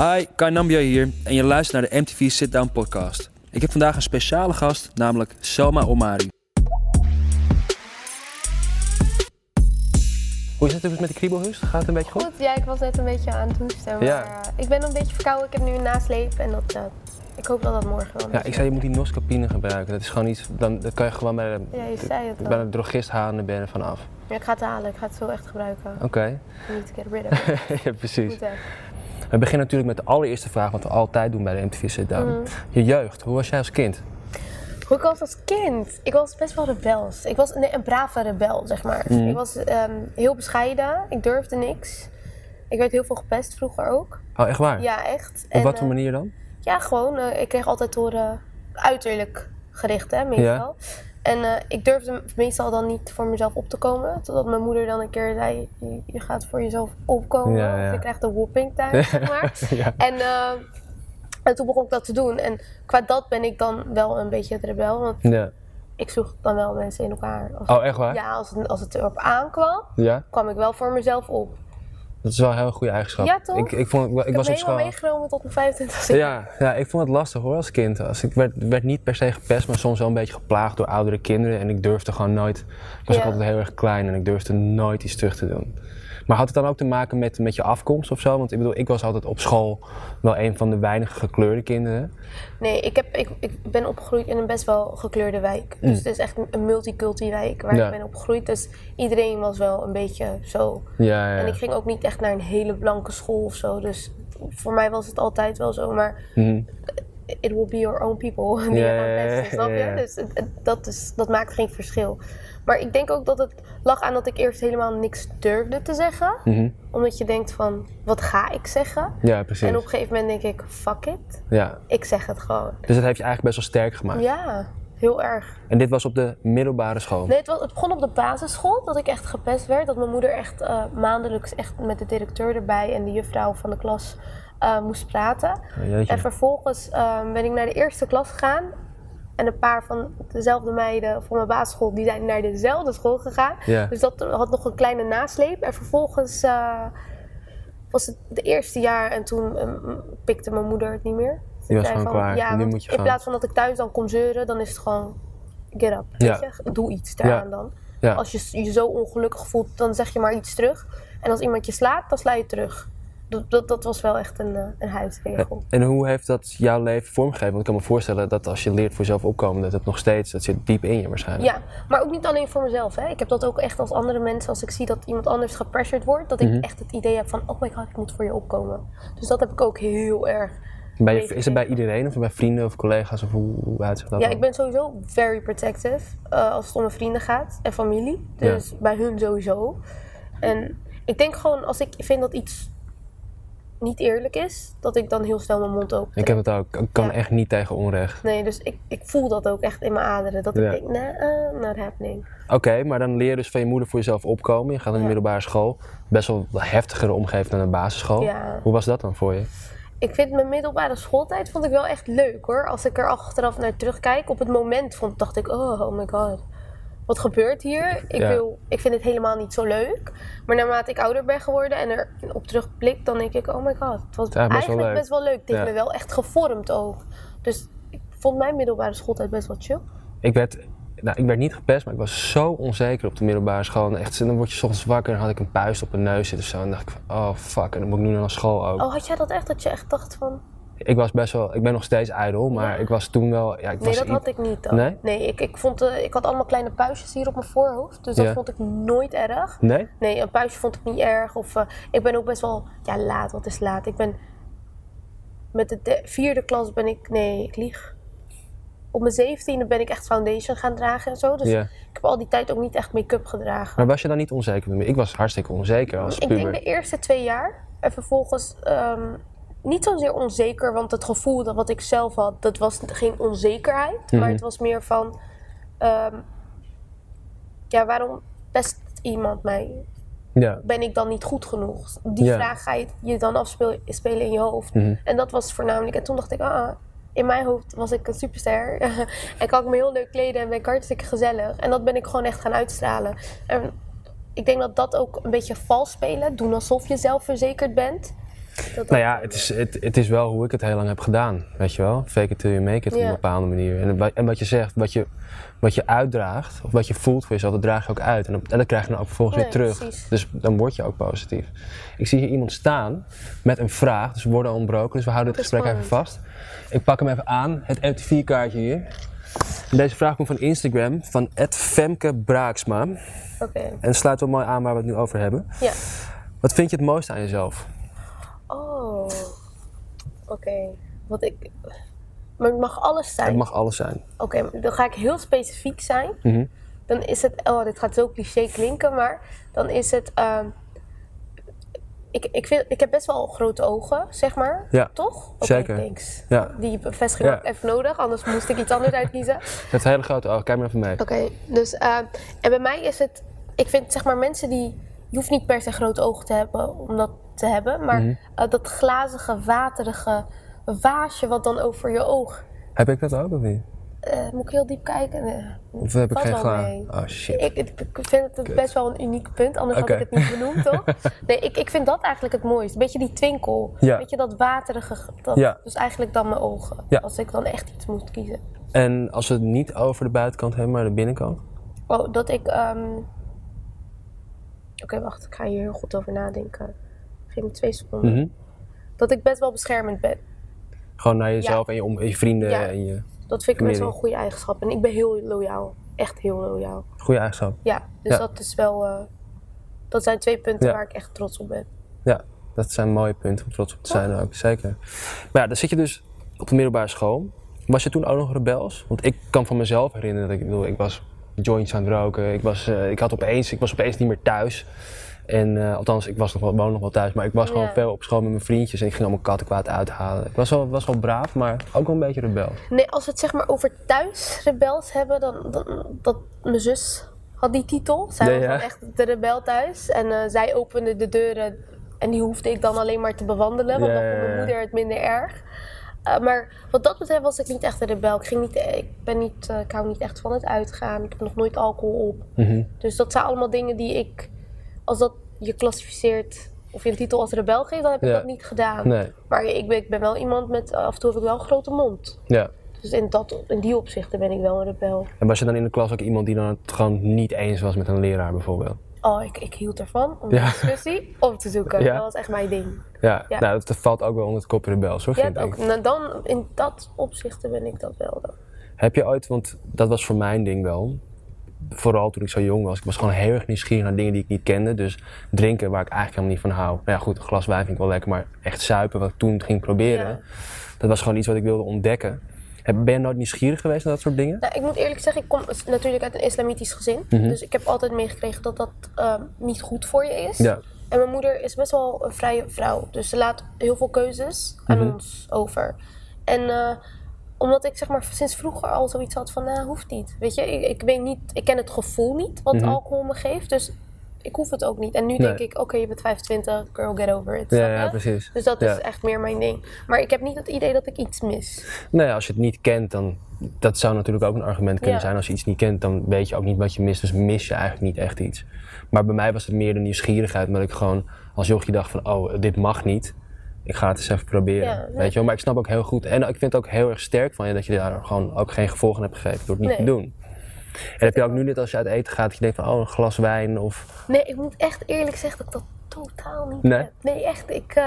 Hi, Kai Nambia hier en je luistert naar de MTV Sit Down podcast. Ik heb vandaag een speciale gast, namelijk Selma Omari. Hoe is het dus met de kriebelhus? Gaat het een beetje goed? Goed, ja, ik was net een beetje aan het hoesten. Maar Ja. eh, ik ben een beetje verkouden. Ik heb nu een nasleep en dat, eh, ik hoop dat dat morgen wel Ja, ik zei je moet die noscapine gebruiken. Dat is gewoon iets, dan dat kan je gewoon bij de, Ja, je zei het bij de drogist halen en ben je er vanaf. Ja, ik ga het halen. Ik ga het zo echt gebruiken. Oké, need to get rid of it. ja precies. Goed. We beginnen natuurlijk met de allereerste vraag, wat we altijd doen bij de MTV Sit Down. Mhm. Je jeugd, hoe was jij als kind? Hoe ik was als kind? Ik was best wel rebels. Ik was nee, een brave rebel, zeg maar. Mhm. Ik was ehm, heel bescheiden. Ik durfde niks. Ik werd heel veel gepest vroeger ook. Oh, echt waar? Ja, echt. Op En, wat voor eh, manier dan? Ja, gewoon. eh, ik kreeg altijd horen uiterlijk gericht, hè, meestal. En eh, ik durfde meestal dan niet voor mezelf op te komen. Totdat mijn moeder dan een keer zei, je, je gaat voor jezelf opkomen. Ja, ja. Of je krijgt een whooping thuis, zeg maar. En, eh, en toen begon ik dat te doen. En qua dat ben ik dan wel een beetje het rebel. Want ja. ik sloeg dan wel mensen in elkaar. Als, Oh, echt waar? Ja, als het, als het erop aankwam, kwam ik wel voor mezelf op. Dat is wel een heel goede eigenschap. Ja, toch? Ik, ik, vond, ik, ik Ik, was heb op school. meegenomen tot mijn 25 Ja, ja, ik vond het lastig hoor als kind. Als ik werd, werd niet per se gepest, maar soms wel een beetje geplaagd door oudere kinderen. En ik durfde gewoon nooit. Ik was Ja. ook altijd heel erg klein en ik durfde nooit iets terug te doen. Maar had het dan ook te maken met, met je afkomst of zo? Want ik bedoel, ik was altijd op school wel een van de weinige gekleurde kinderen. Nee, ik, heb, ik, ik ben opgegroeid in een best wel gekleurde wijk. Dus het is echt een- multiculti wijk waar Mm. Ja. ik ben opgegroeid. Dus iedereen was wel een beetje zo. Ja, ja. En ik ging ook niet echt naar een hele blanke school of zo. Dus voor mij was het altijd wel zo. Maar Mhm. it will be your own people. Die Ja, je pesten, snap je? Dus het- het- dat, is, dat maakt geen verschil. Maar ik denk ook dat het lag aan dat ik eerst helemaal niks durfde te zeggen. Mhm. Omdat je denkt van, wat ga ik zeggen? Ja, precies. En op een gegeven moment denk ik, fuck it. Ja. Ik zeg het gewoon. Dus dat heeft je eigenlijk best wel sterk gemaakt. Ja, heel erg. En dit was op de middelbare school. Nee, het, was, het begon op de basisschool dat ik echt gepest werd. Dat mijn moeder echt eh, maandelijks echt met de directeur erbij en de juffrouw van de klas eh, moest praten. Oh. En vervolgens eh, ben ik naar de eerste klas gegaan. En een paar van dezelfde meiden van mijn basisschool, die zijn naar dezelfde school gegaan. Ja. Dus dat had nog een kleine nasleep. En vervolgens eh, was het het eerste jaar en toen eh, pikte mijn moeder het niet meer. Die was Zei gewoon van, klaar. Ja, Nu moet je in plaats van dat ik thuis dan kom zeuren, dan is het gewoon get up. Ja. Weet je? Doe iets daaraan dan. Als je je zo ongelukkig voelt, dan zeg je maar iets terug. En als iemand je slaat, dan sla je terug. Dat, dat, dat was wel echt een, eh, een huisregel. En hoe heeft dat jouw leven vormgegeven? Want ik kan me voorstellen dat als je leert voor jezelf opkomen, dat het nog steeds, dat zit diep in je waarschijnlijk. Ja, maar ook niet alleen voor mezelf. Hè. Ik heb dat ook echt als andere mensen, als ik zie dat iemand anders gepressured wordt, dat ik Mhm. echt het idee heb van, oh my god, ik moet voor je opkomen. Dus dat heb ik ook heel erg. Je- is het bij iedereen of bij vrienden of collega's of hoe, hoe uitzicht dat Ja, dan? ik ben sowieso very protective eh, als het om mijn vrienden gaat en familie. Ja. Dus bij hun sowieso. En ik denk gewoon, als ik vind dat iets niet eerlijk is, dat ik dan heel snel mijn mond open. Ik heb het ook. Ik kan Ja. echt niet tegen onrecht. Nee, dus ik, ik voel dat ook echt in mijn aderen. Dat Ja. ik denk, nee, uh, not happening. Oké, maar dan leer je dus van je moeder voor jezelf opkomen. Je gaat naar de Ja. middelbare school. Best wel een heftigere omgeving dan een basisschool. Ja. Hoe was dat dan voor je? Ik vind mijn middelbare schooltijd vond ik wel echt leuk hoor. Als ik er achteraf naar terugkijk. Op het moment vond, dacht ik, oh, oh my god. Wat gebeurt hier? Ik, Ja. wil, ik vind het helemaal niet zo leuk. Maar naarmate ik ouder ben geworden en er op terugblik, dan denk ik, oh my god. Het was Ja, best wel eigenlijk best wel leuk. Het heeft me wel echt gevormd ook. Dus ik vond mijn middelbare schooltijd best wel chill. Ik werd, nou, ik werd niet gepest, maar ik was zo onzeker op de middelbare school. En echt, dan word je 's ochtends wakker en dan had ik een puist op mijn neus zitten. Zo, en dacht ik van, oh fuck, en dan moet ik nu naar school ook. Oh, had jij dat echt? Dat je echt dacht van... Ik was best wel, ik ben nog steeds ijdel, maar Ja. ik was toen wel, ja, ik Nee, was dat had ik niet dan. Nee? ik, ik, vond, eh, ik had allemaal kleine puistjes hier op mijn voorhoofd. Dus dat Ja. vond ik nooit erg. Nee? Nee, een puistje vond ik niet erg. Of eh, ik ben ook best wel, ja, laat. Wat is laat? Ik ben met de de- vierde klas ben ik, nee, ik lieg. Op mijn zeventiende ben ik echt foundation gaan dragen en zo. Dus Ja. ik heb al die tijd ook niet echt make-up gedragen. Maar was je dan niet onzeker? Ik was hartstikke onzeker als Ik puber. denk de eerste twee jaar. En vervolgens ehm, niet zozeer onzeker, want het gevoel dat wat ik zelf had, dat was geen onzekerheid. Maar Mhm. het was meer van, ehm, ja, waarom pest iemand mij? Ja. Ben ik dan niet goed genoeg? Die Ja. vraag ga je je dan afspelen spelen in je hoofd. Mhm. En dat was voornamelijk. En toen dacht ik, ah, in mijn hoofd was ik een superster. en kan ik me heel leuk kleden en ben ik hartstikke gezellig. En dat ben ik gewoon echt gaan uitstralen. En ik denk dat dat ook een beetje vals spelen, doen alsof je zelfverzekerd bent. Nou ja, het is, het, het is wel hoe ik het heel lang heb gedaan, weet je wel. Fake it till you make it op een bepaalde manier. En, wat- en wat je zegt, wat je, wat je uitdraagt, of wat je voelt voor jezelf, dat draag je ook uit. En, dat krijg je dan ook vervolgens Nee, weer terug. precies. Dus dan word je ook positief. Ik zie hier iemand staan met een vraag, dus we worden ontbroken, dus we houden dit is gesprek even vast. Ik pak hem even aan, het MTV-kaartje hier. En Deze vraag komt van Instagram, van Femke Braaksma. Oké. En sluit wel mooi aan waar we het nu over hebben. Ja. Wat vind je het mooiste aan jezelf? Oké. Wat ik. Maar het mag alles zijn. Het mag alles zijn. Oké, dan ga ik heel specifiek zijn. Mhm. Dan is het, oh, dit gaat zo cliché klinken, maar dan is het. ehm, ik, ik, vind, ik heb best wel grote ogen, zeg maar. Ja, Toch? Oké, zeker. thanks. Ja. Die bevestiging Ja. had ik even nodig, anders moest ik iets anders uitkiezen. Het hele grote oog, kijk maar even mee. Oké, dus. ehm, en bij mij is het. Ik vind zeg maar mensen die. Je hoeft niet per se grote ogen te hebben om dat te hebben, maar Mhm. eh, dat glazige, waterige waasje wat dan over je oog. Heb ik dat ook of niet? eh, moet ik heel diep kijken? Nee. Of heb ik geen wel gla- mee. Oh shit. Ik, ik, ik vind het best wel een uniek punt, anders had ik het niet benoemd, toch? Nee, ik, ik vind dat eigenlijk het mooiste. Een beetje die twinkel. Ja. Weet je, dat waterige. Dat, Ja. Dus eigenlijk dan mijn ogen. Ja. Als ik dan echt iets moet kiezen. En als we het niet over de buitenkant hebben, maar de binnenkant? Oh, dat ik... ehm, Oké, wacht. Ik ga hier heel goed over nadenken. Geef me twee seconden. Mhm. Dat ik best wel beschermend ben. Gewoon naar jezelf en je, om, en je vrienden Ja. en je Dat vind ik best wel een goede eigenschap. En ik ben heel loyaal. Echt heel loyaal. goede eigenschap. Ja, dus Ja. dat is wel... eh, dat zijn twee punten waar ik echt trots op ben. Ja, dat zijn mooie punten om trots op te zijn ook, zeker. Maar ja, dan zit je dus op de middelbare school. Was je toen ook nog rebels? Want ik kan van mezelf herinneren dat ik, ik bedoel, ik was joints aan het roken. Ik was, eh, ik had opeens, ik was opeens niet meer thuis. En eh, althans, ik was nog wel, woon nog wel thuis, maar ik was gewoon veel op school met mijn vriendjes en ik ging allemaal kattenkwaad uithalen. Ik was wel, was wel braaf, maar ook wel een beetje rebel. Nee, als we het zeg maar over thuis rebels hebben, dan, dan dat mijn zus had die titel. Zij was ja. echt de rebel thuis. En eh, zij opende de deuren en die hoefde ik dan alleen maar te bewandelen, want Ja, dan vond mijn moeder het minder erg. Eh, maar wat dat betreft was ik niet echt een rebel. Ik, ging niet, ik, ben niet, eh, ik hou niet echt van het uitgaan. Ik heb nog nooit alcohol op. Mhm. Dus dat zijn allemaal dingen die ik, als dat je klassificeert of je een titel als rebel geeft, dan heb ik Ja. dat niet gedaan. Nee, Maar ik ben, ik ben wel iemand met, af en toe heb ik wel een grote mond. ja. Dus in, dat, in die opzichten ben ik wel een rebel. En was je dan in de klas ook iemand die dan het gewoon niet eens was met een leraar bijvoorbeeld? Oh, ik, ik hield ervan om Ja. discussie op te zoeken. Ja. Dat was echt mijn ding. Ja, Ja. nou dat valt ook wel onder het kopje rebels hoor, Ja, ook, nou, dan, in dat opzichten ben ik dat wel. Dan. Heb je ooit, want dat was voor mijn ding wel, vooral toen ik zo jong was, ik was gewoon heel erg nieuwsgierig naar dingen die ik niet kende. Dus drinken waar ik eigenlijk helemaal niet van hou. Nou ja goed, een glas wijn vind ik wel lekker, maar echt zuipen wat ik toen ging proberen, Ja. dat was gewoon iets wat ik wilde ontdekken. Ben je nooit nieuwsgierig geweest naar dat soort dingen? Nou, ik moet eerlijk zeggen, ik kom natuurlijk uit een islamitisch gezin. Mhm. Dus ik heb altijd meegekregen dat dat ehm, niet goed voor je is. Ja. En mijn moeder is best wel een vrije vrouw. Dus ze laat heel veel keuzes aan Mhm. ons over. En eh, omdat ik zeg maar sinds vroeger al zoiets had van, nou, hoeft niet. Weet je, ik, ik weet niet, ik ken het gevoel niet wat Mhm. alcohol me geeft. Dus ik hoef het ook niet. En nu Nee. denk ik, oké, je bent 25, girl, get over it. Ja, precies. Dus dat Ja. is echt meer mijn ding. Maar ik heb niet het idee dat ik iets mis. Nee, als je het niet kent, dan dat zou natuurlijk ook een argument kunnen Ja. zijn. Als je iets niet kent, dan weet je ook niet wat je mist. Dus mis je eigenlijk niet echt iets. Maar bij mij was het meer de nieuwsgierigheid, omdat ik gewoon als jochie dacht van, oh, dit mag niet. Ik ga het eens even proberen. Ja, nee. weet je wel? Maar ik snap ook heel goed. En ik vind het ook heel erg sterk van je dat je daar gewoon ook geen gevolgen hebt gegeven door het niet Nee. te doen. En heb je ook nu net als je uit eten gaat, dat je denkt van, oh, een glas wijn of... Nee, ik moet echt eerlijk zeggen dat ik dat totaal niet Nee? heb. Nee, echt. Ik, eh,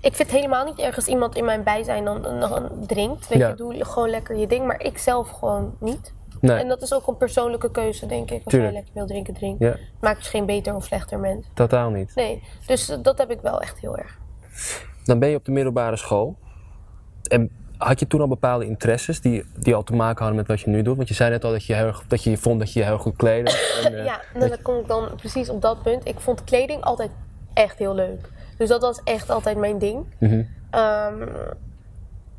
ik vind helemaal niet erg als iemand in mijn bijzijn dan een drinkt. Weet Ja. je, doe gewoon lekker je ding. Maar ik zelf gewoon niet. Nee, En dat is ook een persoonlijke keuze, denk ik. Als Tuurlijk. jij lekker wil drinken, drink. ja, Maakt je geen beter of slechter mens. totaal niet. Nee, dus dat heb ik wel echt heel erg. Dan ben je op de middelbare school. En had je toen al bepaalde interesses die, die al te maken hadden met wat je nu doet? Want je zei net al dat je, heel dat je vond dat je je heel goed kleedde. En, eh, ja, nou, dan kom ik dan precies op dat punt. Ik vond kleding altijd echt heel leuk. Dus dat was echt altijd mijn ding. mhm. Ehm,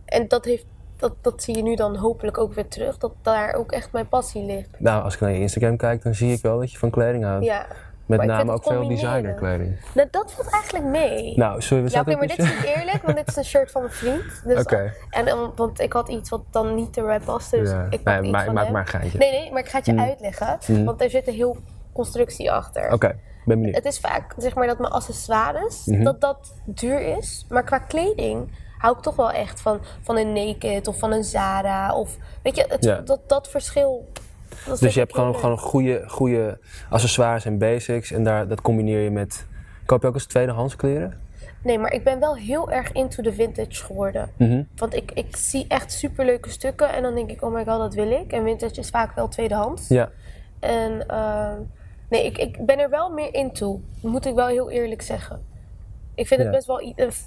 en dat, heeft, dat, dat zie je nu dan hopelijk ook weer terug. Dat daar ook echt mijn passie ligt. Nou, als ik naar je Instagram kijk, dan zie ik wel dat je van kleding houdt. Ja. Met maar name ook veel designerkleding. Nou, dat valt eigenlijk mee. Nou, zullen we ja, oké, maar dit is niet eerlijk, want dit is een shirt van mijn vriend. Dus, Oké. en, en- want ik had iets wat dan niet te was, dus Ja. ik Nee, iets maar, van maak hem. maar een geintje. Nee, nee, maar ik ga het je Mm. uitleggen, Mm. want er zit een heel constructie achter. Oké, Ben benieuwd. Het is vaak zeg maar dat mijn accessoires, Mhm. dat dat duur is. Maar qua kleding hou ik toch wel echt van, van een Naked of van een Zara. Of weet je, het, Ja. dat, dat verschil. Dus je hebt gewoon, gewoon goede, goede accessoires en basics en daar, dat combineer je met... Koop je ook eens tweedehands kleren? Nee, maar ik ben wel heel erg into de vintage geworden. Mhm. Want ik, ik zie echt superleuke stukken en dan denk ik, oh my god, dat wil ik. En vintage is vaak wel tweedehands. Ja. En eh, nee, ik, ik ben er wel meer into. Moet ik wel heel eerlijk zeggen. Ik vind het best wel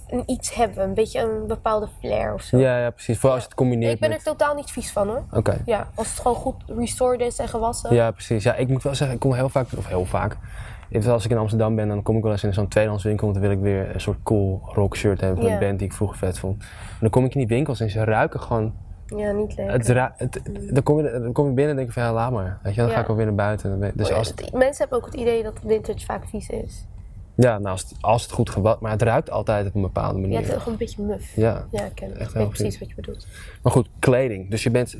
een, iets hebben. Een beetje een bepaalde flair of zo. Ja, ja, precies. Vooral als je het combineert ik ben er totaal niet vies van hoor. Oké. Ja, als het gewoon goed restored is en gewassen. Ja, precies. Ja, ik moet wel zeggen, ik kom heel vaak, of heel vaak, als ik in Amsterdam ben, dan kom ik wel eens in zo'n tweedehands winkel, want dan wil ik weer een soort cool rock shirt hebben van een band die ik vroeger vet vond. En dan kom ik in die winkels en ze ruiken gewoon, Ja, niet leuk. het dan, kom je, dan kom je binnen en denk ik van ja, laat maar. Weet je, dan ga ik wel weer naar buiten. Dus als Mensen hebben ook het idee dat vintage vaak vies is. Ja, nou, als het, als het goed gewat, maar het ruikt altijd op een bepaalde Ja, manier. het is gewoon een beetje muf. Ja. Ja, ik ken het. Echt Ik weet precies wat je bedoelt. Maar goed, kleding. Dus je bent,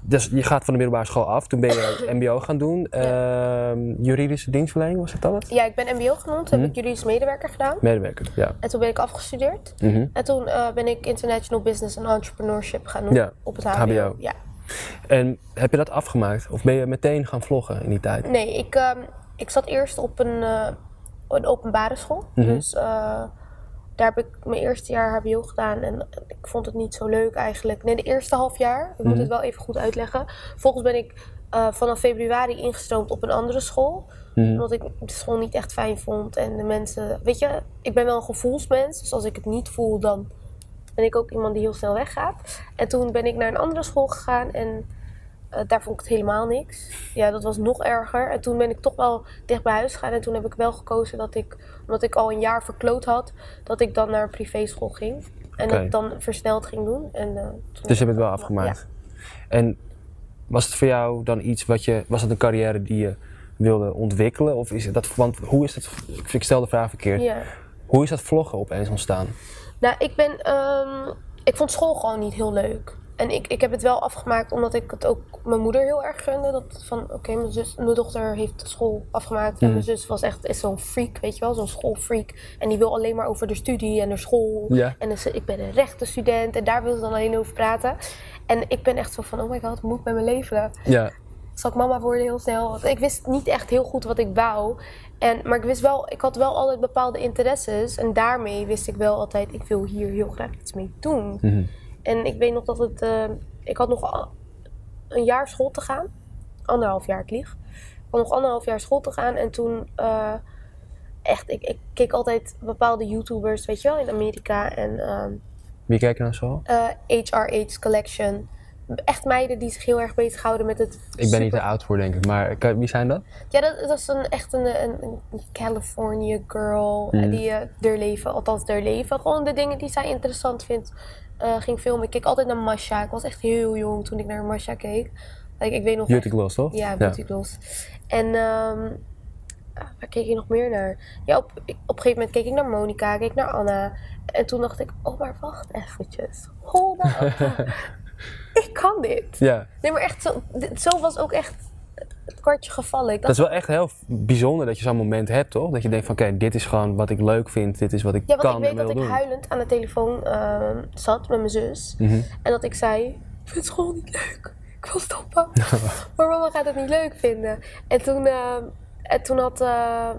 dus je gaat van de middelbare school af, toen ben je mbo gaan doen. Ehm, juridische dienstverlening, was het dan? Ja, ik ben MBO genoemd. Heb Mhm. ik juridisch medewerker gedaan. Medewerker, ja. En toen ben ik afgestudeerd. Mhm. En toen eh, ben ik International Business and Entrepreneurship gaan doen Ja, op het. HBO. Ja. En heb je dat afgemaakt? Of ben je meteen gaan vloggen in die tijd? Nee, ik, ehm, ik zat eerst op een, eh, een openbare school. Mhm. Dus eh, daar heb ik mijn eerste jaar HBO gedaan en ik vond het niet zo leuk eigenlijk. Nee, de eerste half jaar, ik moet Mhm. het wel even goed uitleggen. Vervolgens ben ik eh, vanaf februari ingestroomd op een andere school. Mhm. Omdat ik de school niet echt fijn vond en de mensen... Weet je, ik ben wel een gevoelsmens, dus als ik het niet voel dan ben ik ook iemand die heel snel weggaat. En toen ben ik naar een andere school gegaan en eh, daar vond ik het helemaal niks. Ja, dat was nog erger. En toen ben ik toch wel dicht bij huis gegaan. En toen heb ik wel gekozen dat ik, omdat ik al een jaar verkloot had, dat ik dan naar een privéschool ging. En dat ik dan versneld ging doen. En, eh, Dus je hebt het wel dat afgemaakt. En was het voor jou dan iets wat je, was het een carrière die je wilde ontwikkelen? Of is dat, want hoe is het, ik- ik stel de vraag verkeerd, Ja. hoe is dat vloggen opeens ontstaan? Nou, ik ben. ehm, ik vond school gewoon niet heel leuk. En ik, ik heb het wel afgemaakt omdat ik het ook mijn moeder heel erg gunde. Dat van, oké, mijn zus, mijn dochter heeft school afgemaakt. En Mhm. mijn zus was echt is zo'n freak, weet je wel, zo'n schoolfreak. En die wil alleen maar over de studie en de school. En dus, ik ben een rechtenstudent en daar wil ze dan alleen over praten. En ik ben echt zo van, oh my god, moet ik met mijn leven? Ja, zal ik mama worden heel snel. Want ik wist niet echt heel goed wat ik wou. En, maar ik wist wel, ik had wel altijd bepaalde interesses. En daarmee wist ik wel altijd, ik wil hier heel graag iets mee doen. Mhm. En ik weet nog dat het, eh, ik had nog een jaar school te gaan. Anderhalf jaar, ik lieg. Ik had nog anderhalf jaar school te gaan. En toen, eh, echt, ik, ik keek altijd bepaalde YouTubers, weet je wel, in Amerika. En ehm, wie kijkt er nou zo? eh, HRH Collection. Echt meiden die zich heel erg bezighouden met het Ik ben niet te oud voor denk ik, maar kan- wie zijn dat? Ja, dat, dat is een, echt een, een, een California girl. Mhm. Die uh, haar leven, althans haar leven. Gewoon de dingen die zij interessant vindt, eh, ging filmen. Ik keek altijd naar Masha. Ik was echt heel jong toen ik naar Masha keek. Like, ik weet nog Beauty Gloss, toch? Ja, Beauty Gloss. En ah, waar keek je nog meer naar? Ja, op, ik- op een gegeven moment keek ik naar Monica, keek naar Anna. En toen dacht ik, oh maar wacht eventjes. Hold up. ik kan dit. Ja, Nee, maar echt, zo, dit- zo was ook echt het kwartje gevallen. Ik dat is wel echt heel bijzonder dat je zo'n moment hebt, toch? Dat je denkt van oké, dit is gewoon wat ik leuk vind, dit is wat ik Ja, want kan ik weet dat ik doen. huilend aan de telefoon ehm, zat met mijn zus. Mhm. En dat ik zei, ik vind school niet leuk. Ik wil stoppen. maar mama gaat het niet leuk vinden. En toen, ehm, en toen had, eh,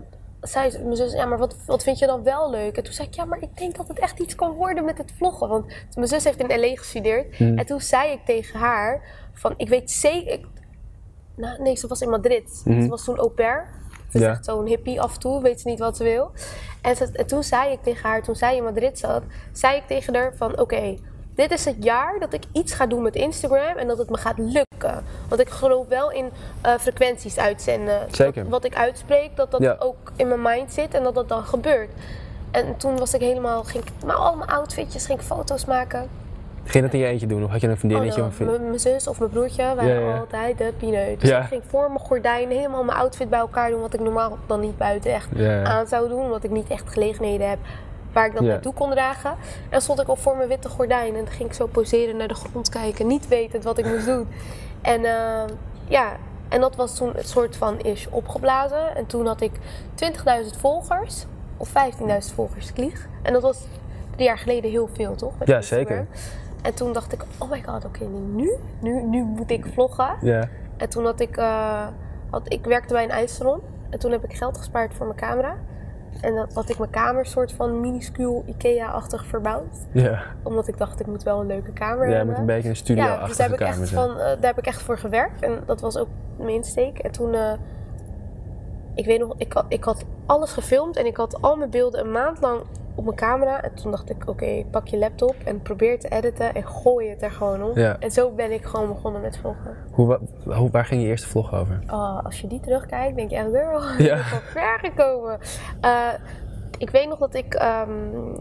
zei ze- mijn zus, ja, maar wat, wat vind je dan wel leuk? En toen zei ik, ja, maar ik denk dat het echt iets kan worden met het vloggen. Want mijn zus heeft in L.A. gestudeerd. Mhm. En toen zei ik tegen haar, van, ik weet zeker... nou, nee, ze was in Madrid. Mhm. Ze was toen au pair. Ze is Ja. echt zo'n hippie af en toe, weet ze niet wat ze wil. En, ze- en toen zei ik tegen haar, toen zij in Madrid zat, zei ik tegen haar van oké, dit is het jaar dat ik iets ga doen met Instagram en dat het me gaat lukken. Want ik geloof wel in eh, frequenties uitzenden. Zeker. Dat, wat ik uitspreek, dat dat Ja. ook in mijn mind zit en dat dat dan gebeurt. En toen was ik helemaal, ging ik maar al mijn outfitjes, ging ik foto's maken. Ging je dat in je eentje doen of had je een vriendinnetje? Oh, of nou, een mijn zus of mijn broertje waren Ja, ja. altijd de pineut. Dus Ja. ik ging voor mijn gordijn helemaal mijn outfit bij elkaar doen, wat ik normaal dan niet buiten echt aan zou doen, omdat ik niet echt gelegenheden heb waar ik Ja. naartoe kon dragen. En stond ik al voor mijn witte gordijn en dan ging ik zo poseren naar de grond kijken, niet wetend wat ik moest doen. En eh, ja, En dat was toen het soort van is opgeblazen. En toen had ik 20.000 volgers. Of 15.000 volgers, ik lieg. En dat was drie jaar geleden heel veel, toch? Met Ja, Instagram. zeker. En toen dacht ik, oh my god, oké, nu, nu, nu moet ik vloggen. Ja. En toen had ik, eh, had, ik werkte bij een ijssalon. En toen heb ik geld gespaard voor mijn camera. En dat had ik mijn kamer soort van minuscuul Ikea-achtig verbouwd. Ja. Omdat ik dacht, ik moet wel een leuke kamer hebben. moet een beetje een studio Ja, dus daar heb, ik echt zijn. van, eh, daar heb ik echt voor gewerkt. En dat was ook mijn insteek. En toen, eh, ik weet nog, ik had, ik had alles gefilmd. En ik had al mijn beelden een maand lang op mijn camera. En toen dacht ik, oké, pak je laptop en probeer te editen. En gooi het er gewoon op. Ja. En zo ben ik gewoon begonnen met vloggen. Hoe, wa- hoe, waar ging je eerste vlog over? Oh, als je die terugkijkt, denk je echt, girl, Ja. van ver gekomen. Eh, ik weet nog dat ik ehm,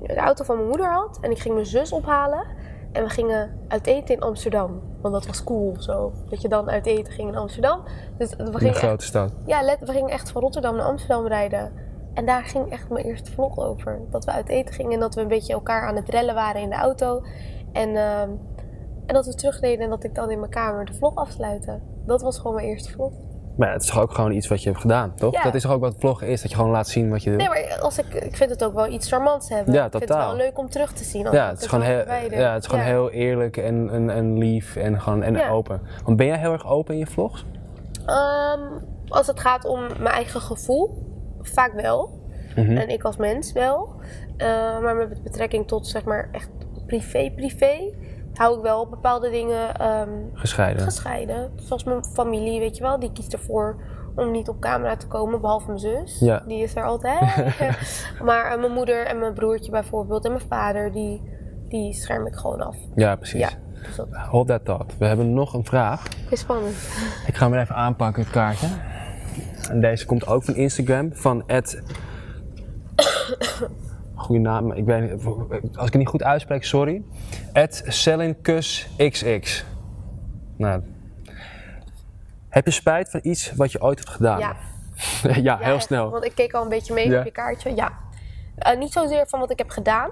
de auto van mijn moeder had en ik ging mijn zus ophalen. En we gingen uit eten in Amsterdam. Want dat was cool zo. Dat je dan uit eten ging in Amsterdam. Dus we In een gingen, echt, grote stad. ja, let, we gingen echt van Rotterdam naar Amsterdam rijden. En daar ging echt mijn eerste vlog over. Dat we uit eten gingen en dat we een beetje elkaar aan het rellen waren in de auto. En, ehm, en dat we terugreden en dat ik dan in mijn kamer de vlog afsluiten. Dat was gewoon mijn eerste vlog. Maar ja, het is toch ook gewoon iets wat je hebt gedaan, toch? Ja. Dat is toch ook wat vloggen is, dat je gewoon laat zien wat je doet. Nee, maar als ik, ik vind het ook wel iets charmants hebben. Ja, Ik vind totaal. het wel leuk om terug te zien. ja, het is gewoon, heel, ja, het is gewoon Ja. heel eerlijk en, en, en lief en, gewoon, en open. Want ben jij heel erg open in je vlogs? Ehm, als het gaat om mijn eigen gevoel, vaak wel. Mhm. En ik als mens wel. Eh, maar met betrekking tot zeg maar echt privé-privé hou ik wel bepaalde dingen ehm, Gescheiden. gescheiden. Zoals mijn familie, weet je wel, die kiest ervoor om niet op camera te komen, behalve mijn zus. Ja. Die is er altijd. maar eh, mijn moeder en mijn broertje bijvoorbeeld en mijn vader, die, die scherm ik gewoon af. ja, precies. Ja, dus dat Hold that thought. We hebben nog een vraag. is spannend. Ik ga hem even aanpakken, het kaartje. En deze komt ook van Instagram, van Ed. Goeie naam, ik weet niet, als ik het niet goed uitspreek, sorry. Ed XX. Nou, heb je spijt van iets wat je ooit hebt gedaan? Ja. ja, heel echt, snel. Want ik keek al een beetje mee Ja. op je kaartje. Ja. Eh, niet zozeer van wat ik heb gedaan.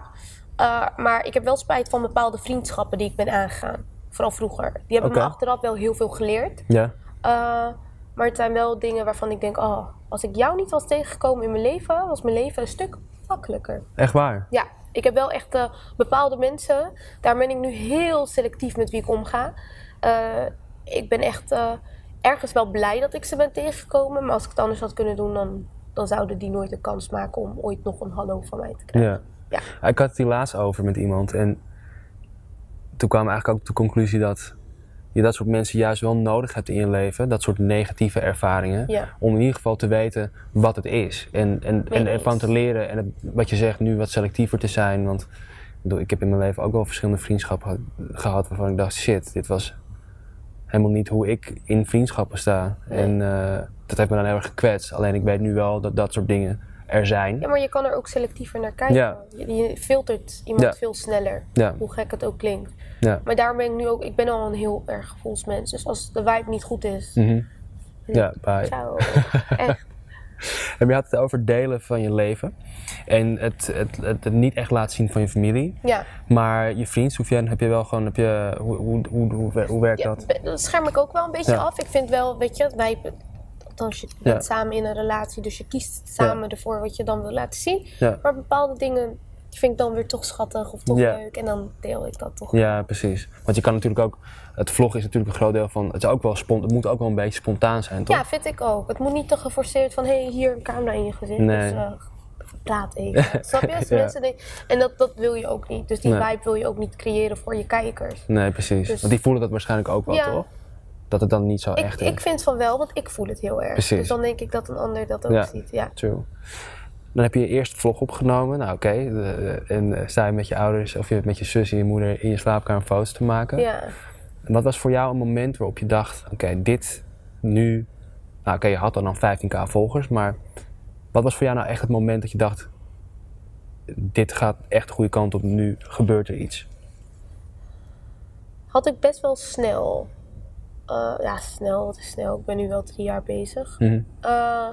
eh, maar ik heb wel spijt van bepaalde vriendschappen die ik ben aangegaan. Vooral vroeger. Die hebben me achteraf wel heel veel geleerd. Ja, Eh, maar het zijn wel dingen waarvan ik denk... Oh, als ik jou niet was tegengekomen in mijn leven... was mijn leven een stuk makkelijker. echt waar. Ja, ik heb wel echt eh, bepaalde mensen... Daar ben ik nu heel selectief met wie ik omga. Eh, ik ben echt eh, ergens wel blij dat ik ze ben tegengekomen. Maar als ik het anders had kunnen doen... dan, dan zouden die nooit de kans maken om ooit nog een hallo van mij te krijgen. Ja. Ja. Ik had het hier laatst over met iemand en toen kwam eigenlijk ook de conclusie dat je dat soort mensen juist wel nodig hebt in je leven, dat soort negatieve ervaringen, Ja. om in ieder geval te weten wat het is en, en, en eens. te leren en het- wat je zegt nu wat selectiever te zijn, want ik heb in mijn leven ook wel verschillende vriendschappen gehad waarvan ik dacht shit, dit was helemaal niet hoe ik in vriendschappen sta Nee. en eh, dat heeft me dan heel erg gekwetst, alleen ik weet nu wel dat dat soort dingen er zijn. Ja, maar je kan er ook selectiever naar kijken. Ja. Je, je filtert iemand Ja. veel sneller. Ja. Hoe gek het ook klinkt. Ja. Maar daarom ben ik nu ook... Ik ben al een heel erg gevoelsmens. Dus als de vibe niet goed is... Mhm. Ja, bye. Ciao. Echt. En je had het over delen van je leven. En het, het, het, het niet echt laten zien van je familie. Ja. Maar je vriend, Soufiane, heb je wel gewoon, heb je, hoe, hoe, hoe, hoe, wer- hoe werkt dat? dat scherm ik ook wel een beetje af. Ik vind wel, weet je, wij, althans je bent Ja. samen in een relatie, dus je kiest samen ervoor wat je dan wil laten zien. Maar bepaalde dingen vind ik dan weer toch schattig of toch leuk en dan deel ik dat toch. Ja, precies. Want je kan natuurlijk ook, het vlog is natuurlijk een groot deel van, het, is ook wel spont, het moet ook wel een beetje spontaan zijn, toch? Ja, vind ik ook. Het moet niet te geforceerd van, hé, hey, hier een camera in je gezicht. Nee. Dus, eh, praat even. Snap je? Als Ja. mensen denken- en dat, dat wil je ook niet. Dus die Nee. vibe wil je ook niet creëren voor je kijkers. Nee, precies. Dus- Want die voelen dat waarschijnlijk ook wel, Ja. toch? Dat het dan niet zo Ik, echt is. ik vind van wel, want ik voel het heel erg. Precies. Dus dan denk ik dat een ander dat ook Ja. ziet. Ja. True. Dan heb je je eerste vlog opgenomen. Nou, oké. de- En eh, sta je met je ouders of je met je zus en je moeder in je slaapkamer foto's te maken. ja. En wat was voor jou een moment waarop je dacht: oké, dit nu. Nou, oké, je had dan al 15k volgers, maar wat was voor jou nou echt het moment dat je dacht: dit gaat echt de goede kant op, nu gebeurt er iets? had ik best wel snel. Eh, ja, snel, wat is snel? Ik ben nu wel drie jaar bezig. Mhm. Eh,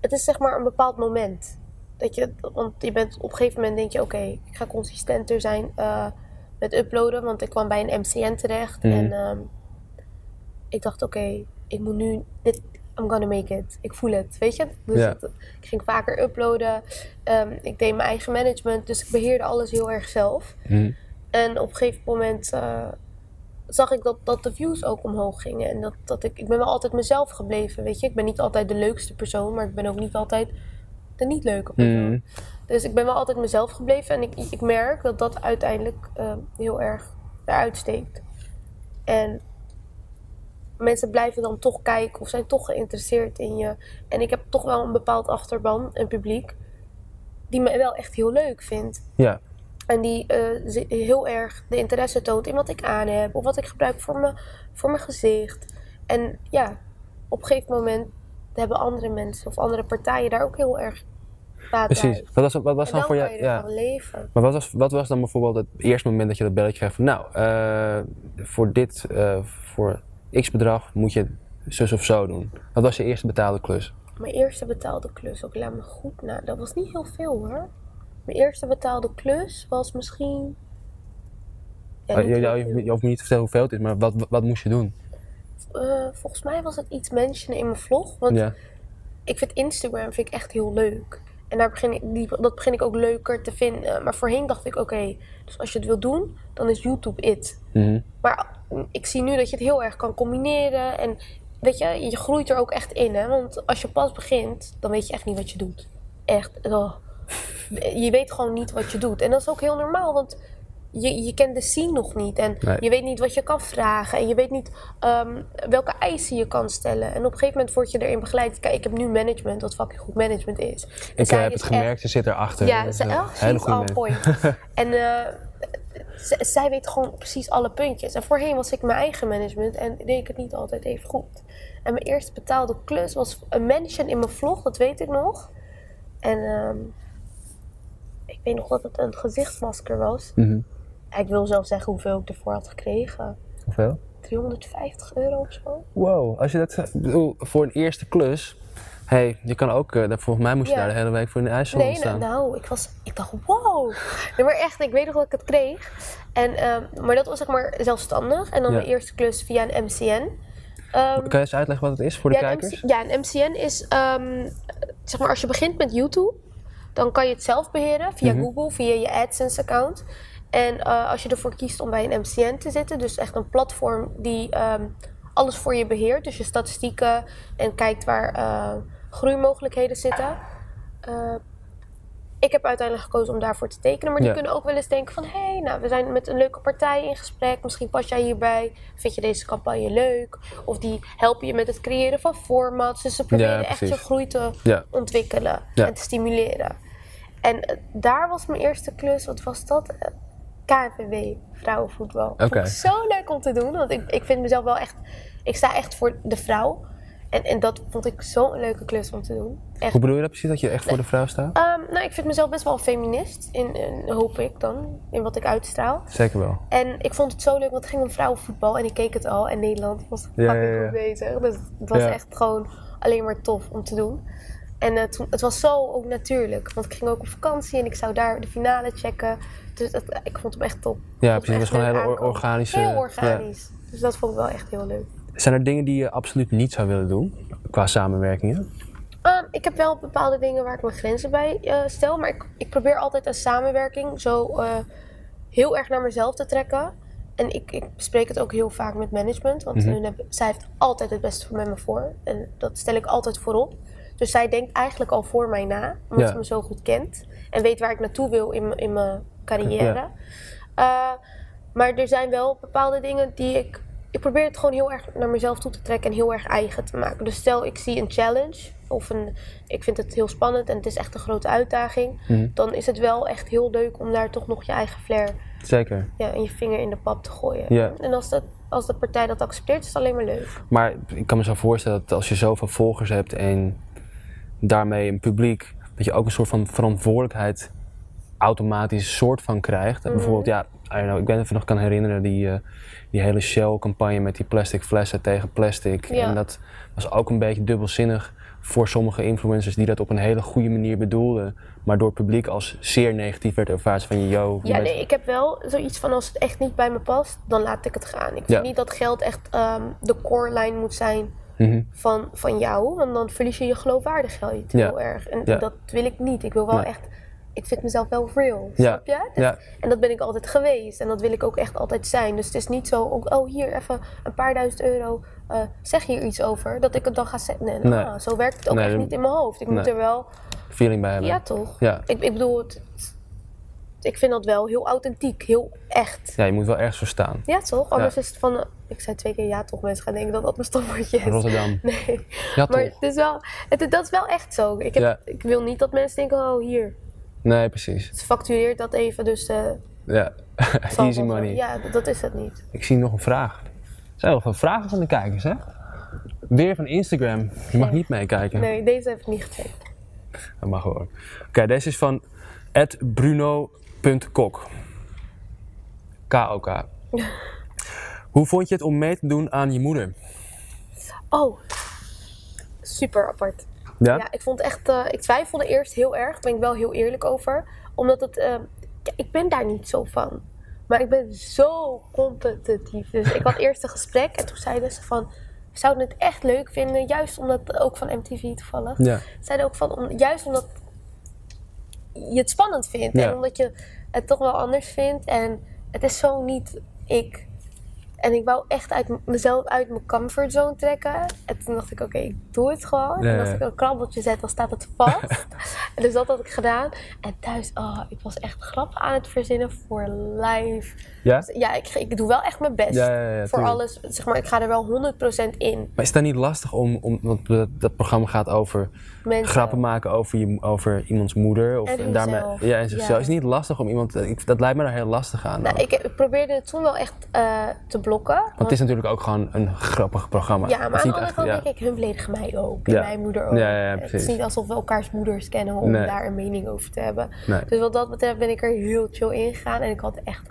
het is zeg maar een bepaald moment. Dat je, want je bent op een gegeven moment denk je, oké, ik ga consistenter zijn eh, met uploaden. Want ik kwam bij een MCN terecht. Mhm. En ehm, ik dacht, oké, ik moet nu, dit, I'm gonna make it. Ik voel het, weet je? Dus het- ik ging vaker uploaden. Ehm, ik deed mijn eigen management, dus ik beheerde alles heel erg zelf. Mhm. En op een gegeven moment zag ik dat, dat de views ook omhoog gingen. En dat, dat ik, ik ben wel altijd mezelf gebleven, weet je. Ik ben niet altijd de leukste persoon, maar ik ben ook niet altijd de niet leuke persoon. Mhm. Dus ik ben wel altijd mezelf gebleven. En ik, ik merk dat dat uiteindelijk eh, heel erg eruit steekt. En mensen blijven dan toch kijken of zijn toch geïnteresseerd in je. En ik heb toch wel een bepaald achterban, een publiek, die me wel echt heel leuk vindt. Ja, En die eh, heel erg de interesse toont in wat ik aan heb. Of wat ik gebruik voor, me, voor mijn gezicht. En ja, op een gegeven moment hebben andere mensen of andere partijen daar ook heel erg baat bij. precies. Wat was, wat was En dan dan voor jou? je Ja. leven. Maar wat was, wat was dan bijvoorbeeld het eerste moment dat je dat belletje kreeg van, nou, eh, voor dit, eh, voor x bedrag moet je zus of zo doen. Wat was je eerste betaalde klus? Mijn eerste betaalde klus, ook laat me goed na. Dat was niet heel veel hoor. Mijn eerste betaalde klus was misschien. Ja, niet je, je, hoeft me niet te vertellen hoeveel het is, maar wat, wat, moest je doen? Eh, volgens mij was het iets mentionen in mijn vlog. Want Ja, ik vind Instagram vind ik echt heel leuk. En daar begin ik, die, dat begin ik ook leuker te vinden. Maar voorheen dacht ik, oké, dus als je het wil doen, dan is YouTube it. Mhm. Maar ik zie nu dat je het heel erg kan combineren. En weet je, je groeit er ook echt in. Hè? Want als je pas begint, dan weet je echt niet wat je doet. Echt. oh. Je weet gewoon niet wat je doet. En dat is ook heel normaal, want je, je kent de scene nog niet. En Nee. je weet niet wat je kan vragen. En je weet niet ehm, welke eisen je kan stellen. En op een gegeven moment word je erin begeleid. Kijk, ik heb nu management, wat fucking goed management is. En ik eh, heb het echt- gemerkt, ze zit erachter. ja, ze, is on point. en eh, zij weet gewoon precies alle puntjes. En voorheen was ik mijn eigen management en deed ik het niet altijd even goed. En mijn eerste betaalde klus was een mention in mijn vlog, dat weet ik nog. En ehm, ik weet nog dat het een gezichtsmasker was. Mhm. Ik wil zelf zeggen hoeveel ik ervoor had gekregen. Hoeveel? 350 euro of zo. Wow, als je dat bedoel, voor een eerste klus, hey, je kan ook, eh, volgens mij moest je Ja. daar de hele week voor in de ijssalon Nee, staan. nou, nou, ik, was, ik dacht, wow. Nee, maar echt, ik weet nog dat ik het kreeg. En, ehm, maar dat was zeg maar zelfstandig. En dan Ja. mijn eerste klus via een MCN. Ehm, Kan je eens uitleggen wat het is voor de ja, kijkers? MC ja, een MCN is, ehm, zeg maar, als je begint met YouTube, dan kan je het zelf beheren via Mhm. Google, via je AdSense-account. En eh, als je ervoor kiest om bij een MCN te zitten, dus echt een platform die ehm, alles voor je beheert, dus je statistieken en kijkt waar eh, groeimogelijkheden zitten. Ik heb uiteindelijk gekozen om daarvoor te tekenen, maar die Ja. kunnen ook wel eens denken van, hé, hey, nou, we zijn met een leuke partij in gesprek, misschien pas jij hierbij, vind je deze campagne leuk? Of die helpen je met het creëren van formats, dus ze proberen echt je groei te Ja. ontwikkelen en te stimuleren. En eh, daar was mijn eerste klus, wat was dat? Eh, KNVB, vrouwenvoetbal. Vond ik zo leuk om te doen, want ik, ik vind mezelf wel echt, ik sta echt voor de vrouw. En, en dat vond ik zo'n leuke klus om te doen. Echt Hoe bedoel je dat precies, dat je echt voor de vrouw staat? Ehm, nou, ik vind mezelf best wel een feminist, in, in- hoop ik dan, in wat ik uitstraal. Zeker wel. En ik vond het zo leuk, want het ging om vrouwenvoetbal en ik keek het al. En Nederland was fucking ja, ja. goed bezig. Dus het was echt gewoon alleen maar tof om te doen. En eh, toen, het was zo ook natuurlijk, want ik ging ook op vakantie en ik zou daar de finale checken. Dus ik vond hem echt top. Ja, precies. Het was gewoon een hele organische... Heel organisch. Dus dat vond ik wel echt heel leuk. Zijn er dingen die je absoluut niet zou willen doen, qua samenwerkingen? Ehm, ik heb wel bepaalde dingen waar ik mijn grenzen bij eh, stel. Maar ik, ik probeer altijd een samenwerking zo eh, heel erg naar mezelf te trekken. En ik, ik bespreek het ook heel vaak met management. Want Mhm. hun hebben- zij heeft altijd het beste voor met me voor. En dat stel ik altijd voorop. Dus zij denkt eigenlijk al voor mij na. Omdat Ja. ze me zo goed kent. En weet waar ik naartoe wil in, mijn- in mijn carrière. Eh, maar er zijn wel bepaalde dingen die ik... Ik probeer het gewoon heel erg naar mezelf toe te trekken en heel erg eigen te maken. Dus stel ik zie een challenge of een, ik vind het heel spannend en het is echt een grote uitdaging. Mhm. Dan is het wel echt heel leuk om daar toch nog je eigen flair Zeker. ja, en je vinger in de pap te gooien. En als, dat, als de partij dat accepteert, is het alleen maar leuk. Maar ik kan me zo voorstellen dat als je zoveel volgers hebt en daarmee een publiek, dat je ook een soort van verantwoordelijkheid automatisch soort van krijgt. Mhm. Bijvoorbeeld, ja, I don't know, ik ben even nog kan herinneren die, eh, die hele Shell-campagne met die plastic flessen tegen plastic. Ja. En dat was ook een beetje dubbelzinnig, voor sommige influencers die dat op een hele goede manier bedoelden, maar door het publiek als zeer negatief werd ervaren van yo. je Ja, bent- nee, ik heb wel zoiets van als het echt niet bij me past, dan laat ik het gaan. Ik vind Ja. niet dat geld echt ehm, de core line moet zijn Mhm. van, van jou, want dan verlies je je geloofwaardigheid Ja. heel erg. En Ja. dat wil ik niet. Ik wil wel echt, ik vind mezelf wel real, Ja. snap je? Dus- Ja. En dat ben ik altijd geweest en dat wil ik ook echt altijd zijn. Dus het is niet zo, oh oh, hier even een paar duizend euro, eh, zeg hier iets over, dat ik het dan ga zeggen. Nee, Nee. ah, zo werkt het ook Nee, echt niet in mijn hoofd. Ik moet er wel, feeling bij hebben. ja toch? Ja. Ik, ik bedoel, het, ik vind dat wel heel authentiek, heel echt. Ja, je moet wel ergens voor staan. Ja, toch? Anders is het van. Ik zei twee keer ja, toch? Mensen gaan denken dat dat mijn stomwoordje is. Rotterdam. Nee. Ja, maar toch? het is wel, het, dat is wel echt zo. Ik, heb, Ja. ik wil niet dat mensen denken: oh, hier. Nee, precies. Ze factureert dat even, dus. eh, Ja, easy wel- money. Ja, dat, is het niet. Ik zie nog een vraag. Er zijn nog veel vragen van de kijkers, hè? Weer van Instagram. Je mag niet meekijken. Nee, deze heb ik niet gecheckt. Dat mag hoor. Oké, deze is van bruno.kok. K-O-K. Hoe vond je het om mee te doen aan je moeder? Oh, super apart. Ja? Ja, ik vond echt. eh, ik twijfelde eerst heel erg, daar ben ik wel heel eerlijk over. Omdat het. eh, ja, ik ben daar niet zo van. Maar ik ben zo competitief. Dus ik had eerst een gesprek en toen zeiden ze van. We zouden het echt leuk vinden, juist omdat, ook van MTV toevallig. Ja. Zeiden ook van, om, juist omdat je het spannend vindt. Ja. En omdat je het toch wel anders vindt. En het is zo niet ik. En ik wou echt uit mezelf uit mijn comfortzone trekken. En toen dacht ik, oké, ik doe het gewoon. En als ik een krabbeltje zet, dan staat het vast. en dus dat had ik gedaan. En thuis, oh, ik was echt grappen aan het verzinnen voor live. Ja? Dus ja, ik, ik doe wel echt mijn best. Ja, ja, ja, voor tuurlijk. alles, zeg maar, ik ga er wel 100% in. Maar is dat niet lastig om, om want dat programma gaat over Mensen. grappen maken over, je, over iemands moeder? Of, En daarmee, ja, en zichzelf. Ja. Is niet lastig om iemand, ik, dat lijkt me daar heel lastig aan. Nou, ik, ik probeerde het toen wel echt eh, te blokken. Want het is natuurlijk ook gewoon een grappig programma. Ja, maar aan de andere kant ja. denk ik, hun beledigen mij ook. En mijn moeder ook. Het is niet alsof we elkaars moeders kennen om Nee. daar een mening over te hebben. Nee. Dus wat dat betreft ben ik er heel chill in gegaan. En ik had echt,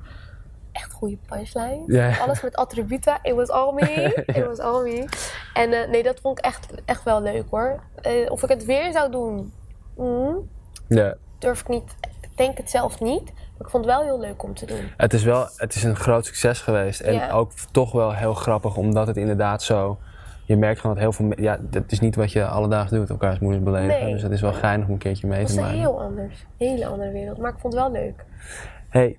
echt goede punchline. Alles met attributen. It was all me. It was all me. En eh, nee, dat vond ik echt, echt wel leuk hoor. Eh, of ik het weer zou doen, mm, Ja. durf ik niet. Ik denk het zelf niet. Maar ik vond het wel heel leuk om te doen. Het is wel, het is een groot succes geweest. En ook toch wel heel grappig, omdat het inderdaad zo... Je merkt gewoon dat heel veel... Ja, dat is niet wat je alledaags doet, elkaars moeders beledigen. Nee. Dus het is wel geinig om een keertje mee Het te maken. heel anders. Hele andere wereld. Maar ik vond het wel leuk. hey,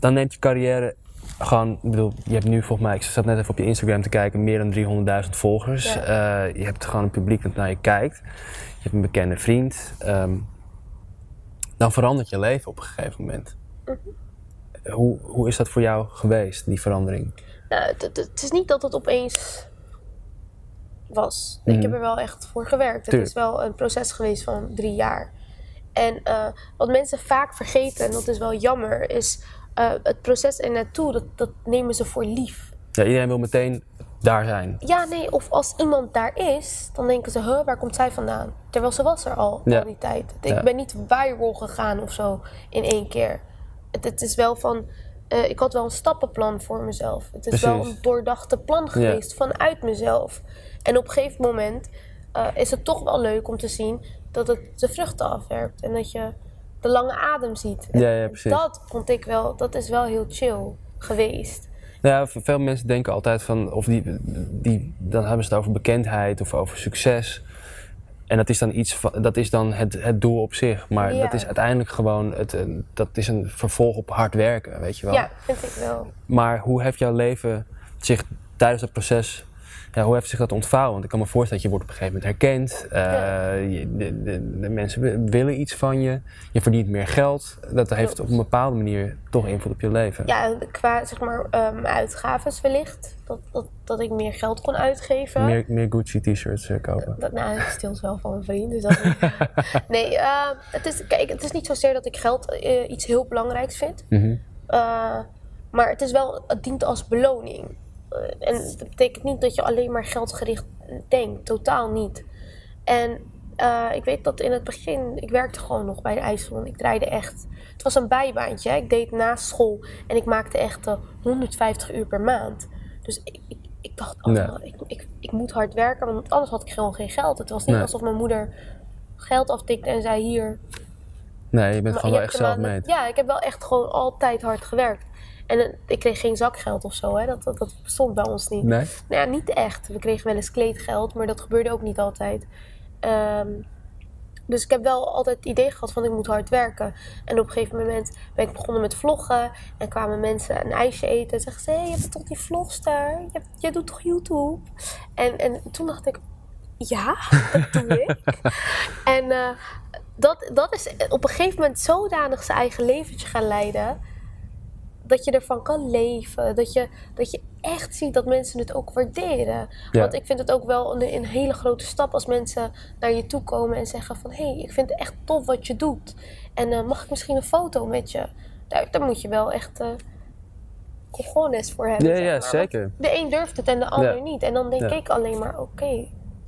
dan neemt je carrière gewoon, ik bedoel, je hebt nu volgens mij, ik zat net even op je Instagram te kijken, meer dan 300.000 volgers. Ja. Eh, je hebt gewoon een publiek dat naar je kijkt. Je hebt een bekende vriend. Ehm, dan verandert je leven op een gegeven moment. Mhm. Hoe, hoe is dat voor jou geweest, die verandering? Nou, het, is niet dat het opeens was. Ik Mhm. heb er wel echt voor gewerkt. Het Tuurlijk. is wel een proces geweest van drie jaar. En eh, wat mensen vaak vergeten, en dat is wel jammer, is eh, het proces er naartoe, dat, dat nemen ze voor lief. Ja, iedereen wil meteen daar zijn. Ja, nee, of als iemand daar is, dan denken ze, huh, waar komt zij vandaan? Terwijl ze was er al, Ja. al die tijd. Ik Ja. ben niet viral gegaan of zo in één keer. Het, het is wel van, eh, ik had wel een stappenplan voor mezelf. Het is wel een doordachte plan geweest vanuit mezelf. En op een gegeven moment is het toch wel leuk om te zien dat het de vruchten afwerpt. En dat je de lange adem ziet. En Ja, ja, precies. Dat vond ik wel, dat is wel heel chill geweest. Nou Ja, veel mensen denken altijd van, of die, die, dan hebben ze het over bekendheid of over succes. En dat is dan iets, van, dat is dan het, het doel op zich. Maar Ja. dat is uiteindelijk gewoon, het, eh, dat is een vervolg op hard werken, weet je wel. Ja, vind ik wel. Maar hoe heeft jouw leven zich tijdens dat proces, ja, hoe heeft zich dat ontvouwen? Want ik kan me voorstellen dat je wordt op een gegeven moment herkend. Ja. je- de, de, de mensen wi- willen iets van je. Je verdient meer geld. Dat heeft Klopt. op een bepaalde manier toch invloed op je leven. Ja, qua zeg maar ehm uitgaves wellicht. Dat, dat, dat ik meer geld kon uitgeven. Meer, meer Gucci t-shirts eh, kopen. Dat, nou, ik stil wel van mijn vriend. Dus dat nee, eh, het, is, kijk, het is niet zozeer dat ik geld eh, iets heel belangrijks vind. Mhm. Maar het is wel, het dient als beloning. Eh, en dat betekent niet dat je alleen maar geldgericht denkt. Totaal niet. En eh, ik weet dat in het begin, ik werkte gewoon nog bij de ijssalon. Ik draaide echt. Het was een bijbaantje. hè. Ik deed naast school en ik maakte echt eh, 150 uur per maand. Dus ik, ik, ik dacht, oh, Nee. ik, ik, ik moet hard werken, want anders had ik gewoon geen geld. Het was niet Nee. alsof mijn moeder geld aftikte en zei hier. Nee, je bent maar gewoon je wel hebt echt zelf Ja, ik heb wel echt gewoon altijd hard gewerkt. En ik kreeg geen zakgeld of zo, hè. Dat, dat, dat bestond bij ons niet. Nee? Nou ja, niet echt. We kregen wel eens kleedgeld, maar dat gebeurde ook niet altijd. Ehm, dus ik heb wel altijd het idee gehad van ik moet hard werken. En op een gegeven moment ben ik begonnen met vloggen. En kwamen mensen een ijsje eten. En zeggen ze, hey, je bent toch die vlogster? Je, hebt- jij doet toch YouTube? En, en toen dacht ik, ja, dat doe ik. en eh, dat, dat is op een gegeven moment zodanig zijn eigen leventje gaan leiden dat je ervan kan leven. Dat je, dat je echt ziet dat mensen het ook waarderen. Ja. Want ik vind het ook wel een, een hele grote stap als mensen naar je toe komen en zeggen van... hé, hey, ik vind het echt tof wat je doet. En eh, mag ik misschien een foto met je? Daar, daar moet je wel echt... cojones voor hebben. Ja, zeg ja, zeker. De een durft het en de ander Ja. niet. En dan denk ik alleen maar, oké,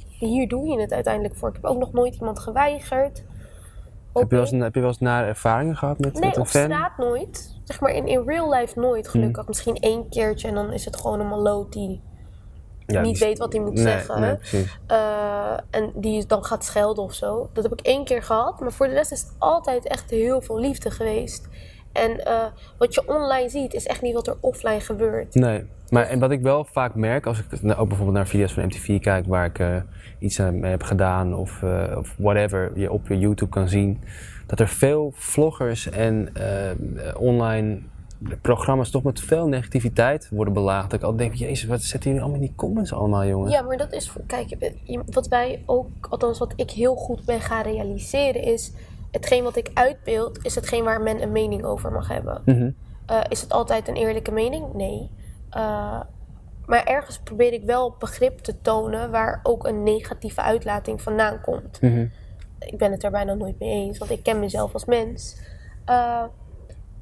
hier doe je het uiteindelijk voor. Ik heb ook nog nooit iemand geweigerd. Heb je, wel eens, heb je wel eens nare ervaringen gehad met, Nee, met een op fan? straat nooit. Zeg maar in, in real life nooit, gelukkig. Misschien één keertje en dan is het gewoon een maloot die Ja, niet die- weet wat hij moet nee, zeggen. Nee, eh, en die dan gaat schelden of zo. Dat heb ik één keer gehad. Maar voor de rest is het altijd echt heel veel liefde geweest. En eh, wat je online ziet, is echt niet wat er offline gebeurt. Nee, maar en wat ik wel vaak merk, als ik nou, ook bijvoorbeeld naar video's van MTV kijk waar ik eh, iets aan mee heb gedaan of, eh, of whatever je op je YouTube kan zien, dat er veel vloggers en online programma's toch met veel negativiteit worden belaagd. Dat ik altijd denk, jezus, wat zetten jullie allemaal in die comments allemaal, jongens? Ja, maar dat is, kijk, wat wij ook, althans wat ik heel goed ben gaan realiseren, is hetgeen wat ik uitbeeld, is hetgeen waar men een mening over mag hebben. Mhm. Eh, is het altijd een eerlijke mening? Nee. Eh, maar ergens probeer ik wel begrip te tonen waar ook een negatieve uitlating vandaan komt. Mhm. Ik ben het er bijna nooit mee eens, want ik ken mezelf als mens. Eh,